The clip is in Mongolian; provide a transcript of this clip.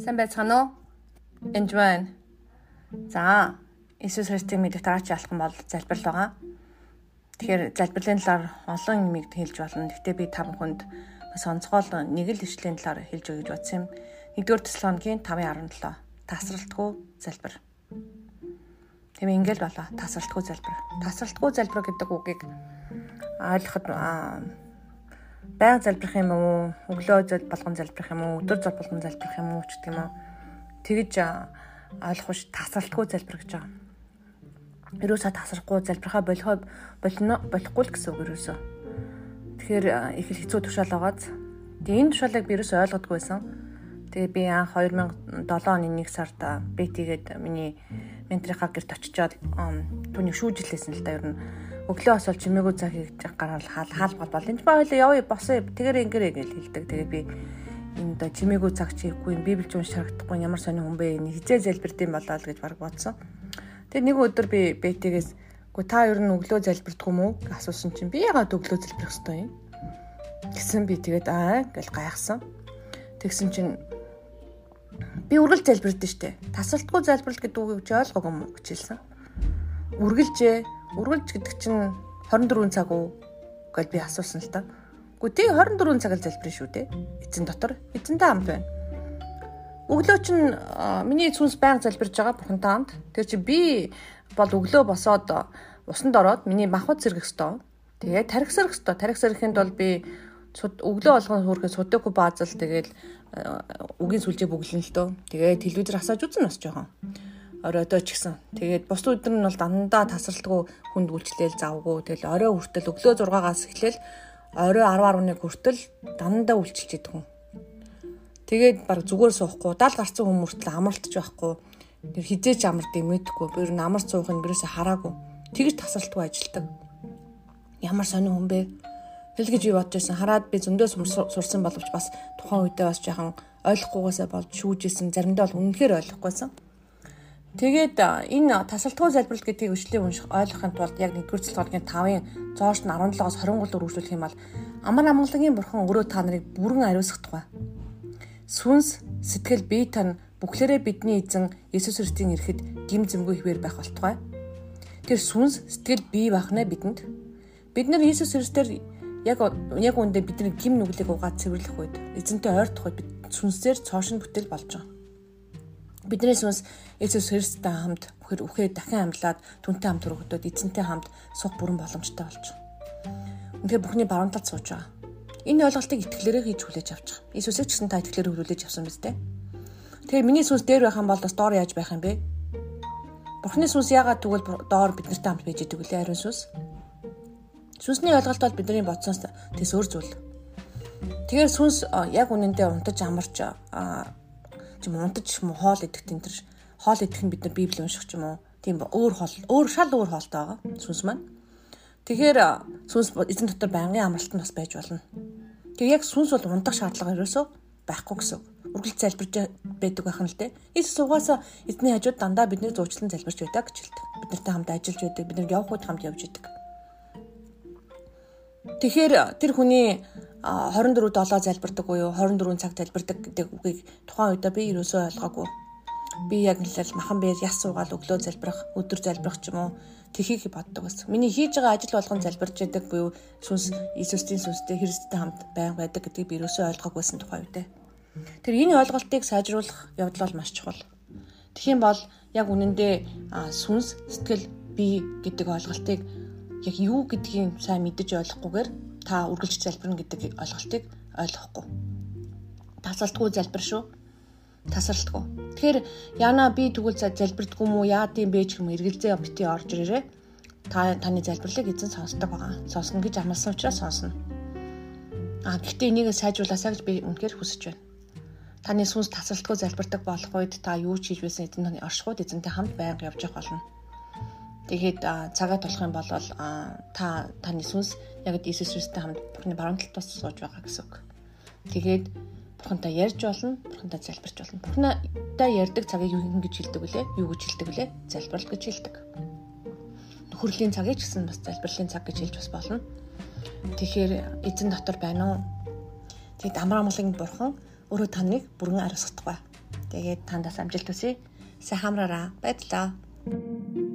Сайн байцгаана уу? Энд байна. За, Иесус Христийн мэдээ дараач алхам бол залбирал байгаа. Тэгэхээр залбирлын талаар олон юмыг хэлж болно. Гэхдээ би тав хүнд бас онцгой нэг л ишлэлийн талаар хэлж өгье гэж бодсон юм. 1-р Тесалоникийн 5:17 тасралтгүй залбир. Тийм ингээл болоо тасралтгүй залбир. Тасралтгүй залбир гэдэг үгийг ойлгоход байнга залбирх юм уу? Өглөө зэл болгон залбирх юм уу? Өдөр зэл болгон залбирх юм уу ч гэдэг юм уу? Тэгэж ойлгох ш тасралтгүй залбир гэж байгаа. Ерөөсөө тасрахгүй залбирхаа болохоо болно болохгүй л гэсэн үг ерөөсөө. Тэгэхээр их л хэцүү тушаал байгааз. Тэгээ энэ тушаалыг би ерөөсөө ойлгодгүй байсан. Тэгээ би анх 2007 оны 1 сард бэтигээд миний менторийнхаа гэрт очичоод түүнийг шүүжилсэн л да ер нь өглөө бас бол чимээгүй цаг хийж гараад хаал хаал бол бол энэ хоёлаа явъя босоо тэгэр ингэрэ гэж хэлдэг. Тэгээд би энэ да чимээгүй цаг чийхгүй юм библч унш харагдахгүй ямар сони хүн бэ энэ хизээ залбирдсан болоо л гэж баг бодсон. Тэгээд нэг өдөр би бэтигээс Гү та ер нь өглөө залбирдаг юм уу? асуусан чинь би ягаад өглөө залбирах ёстой юм? Гэсэн би тэгээд аа гэж гайхсан. Тэгсэн чинь би үргэлж залбирдэн штэ. Тасалтгүй залбирал гэдэг үгийг ч ойлгоогүй юм гэж хэлсэн. Үргэлжээ Үргэлж гэдэг чинь 24 цаг уу гэж би асуусан л та. Гэхдээ тий 24 цаг л залбирэн шүү дээ. Эзэн дотор эзэнтэй хамт байна. Өглөө чинь миний сүнс байнга залбирж байгаа бурхантай хамт. Тэр чи би бол өглөө босоод усанд ороод миний махбод сэргэх ёстой. Тэгээ тарих сэргэх ёстой. Тарих сэргэхэд бол би өглөө болгон хөөрхөө судоку баазал тэгээл үгийн сүлжээ бүглэн л дөө. Тэгээ телевизээр асааж үзэн бас жоохон оройдоо ч гэсэн. Тэгээд бус өдөр нь бол дандаа тасралтгүй хүнд үйлчлээл завгүй. Тэгэл орой хүртэл өглөө 6-аас эхлээл орой 10-11 хүртэл дандаа үйлчилж идэх хүн. Тэгээд баг зүгээр суухгүй, дал гарцсан хүн мөртлөө амралтж байхгүй. Тэр хизээч амардыг мэдхгүй. Би ер нь амар цуух нь бирээсээ хараагүй. Тэгж тасралтгүй ажилтдаг. Ямар сонир хүн бэ? Хэл гэж би бодож байсан. Хараад би зөндөө сурсан боловч бас тухайн үедээ бас жоохон ойлгохгүйгээсээ болж шүүжсэн. Заримдаа бол үнэнхээр ойлгохгүйсэн. Тэгээд энэ тасалтгүй залбирал гэдгийг өчлөө унших ойлгохын тулд яг 1-р цэцлэгийн 5-ын зоорч нь 17-оос 23-д үргэлжлүүлэх юм бол амар амгалагын бурхан өөрөө та нарыг бүрэн ариусгах тухай. Сүнс, сэтгэл, бие тань бүхлээрээ бидний эзэн Есүс Христийн ирэхэд гим зэмгүй хിവэр байх болтугай. Тэр сүнс, сэтгэл, бие бахнаа бидэнд. Бид нар Есүс Христээр яг яг үндэ бидний гим нүглийг угаад цэвэрлэх үед эзэнтэй ойртох үед бид сүнсээр цоошин бүтэл болж байгаа. Бидний сүнс Есүс Христтэй хамт үхэр үхээ дахин амьлаад түнтэй хамт өргөдөд эзэнтэй хамт сух бүрэн боломжтой болж байгаа. Үнэхээр бүхний баруун талд сууж байгаа. Энэ ойлголтыг итгэлээрээ хийж хүлээж авч байгаа. Иесусыг ч гэсэн та итгэлээр хүлээж авсан биз дээ. Тэгэхээр миний сүнс дээр байх юм бол бас доор яаж байх юм бэ? Бурхны сүнс яагаад тэгвэл доор биднэртэй хамт байж идэг вэ? Ариун сүнс. Сүнсний ойлголт бол бидний бодсоос тэс өөр зүйл. Тэгэхээр сүнс яг үнэндээ унтаж амарч юм унтаж юм хоол идэх тэн тэр хоол идэх нь бид нар библи унших юм уу тийм өөр хоол өөр шал өөр хоолтой байгаа сүнс маань. Тэгэхээр сүнс эзэн дотор байнгын амралт нь бас байж болно. Тэг яг сүнс бол унтах шаардлага ерөөсөө байхгүй гэсэн. Үргэлж залбирж байдаг байх нь л дээ. Иесус угаасаа эзний хажууд дандаа бидний зуучлан залбирч байдаг гэж хэлдэг. Бид нартай хамт ажиллаж байдаг, бид нар явх үед хамт явж байдаг. Тэгэхээр тэр хүний 24 7 залбирдаг буюу 24 цаг залбирдаг гэдэг үгийг тухайн үедээ би ерөөсөө ойлгоогүй. Би яг нэлээл махан бээр яс суугаал өглөө залбирах, өдөр залбирах ч юм уу тэхийг боддог байсан. Миний хийж байгаа ажил болгон залбирч байдаг буюу сүнс Иесусийн сүнстэй Христтэй хамт байнг байдаг гэдгийг би ерөөсөө ойлгоогүйсэн тухайн үедээ. Тэр энэ ойлголтыг сайжруулах явдал бол маш чухал. Тэгхийн бол яг үнэндээ сүнс, сэтгэл, бие гэдэг ойлголтыг яг юу гэдгийг сайн мэдэж ойлгохгүйгээр та үргэлж залбирна гэдэг ойлголтыг ойлгохгүй. Тасралтгүй залбир шүү. Тасралтгүй. Тэгэхээр яна би тэгвэл залбирдгүй мүү яа гэм бэ ч юм эргэлзээ бити орж ирээрээ. Та таны залбирлыг эзэн сонсдог байгаа. Сонсно гэж амласан учраас сонсно. А гэхдээ энийг сайжруулаасаа гэж би үнэхээр хүсэж байна. Таны сүнс тасралтгүй залбирдаг болох үед та юу ч хийж байсан эзэн таны оршихуйд эзэнтэй хамт байнга явж явах болно. Тэгээд цагаа тулах юм бол та таны сүнс яг Иесус Христтэй хамт Бурхны баруун талд бас сууж байгаа гэсэн үг. Тэгээд Бурхантай ярьж болно, Бурхантай залбирч болно. Бурхантай ярьдаг цагийг юу гэж хэлдэг вүлээ? Юу гэж хэлдэг вүлээ? Залбирал гэж хэлдэг. Нөхөрлийн цагийг ч гэсэн бас залбирлын цаг гэж хэлж бас болно. Тэгэхээр эзэн дотор байна уу? Тэгэд амар амгалын бурхан өөрөө таныг бүрэн ариусгадаг ба. Тэгээд тандаас амжилт хүсье. Сайн хамраараа. Баярлалаа.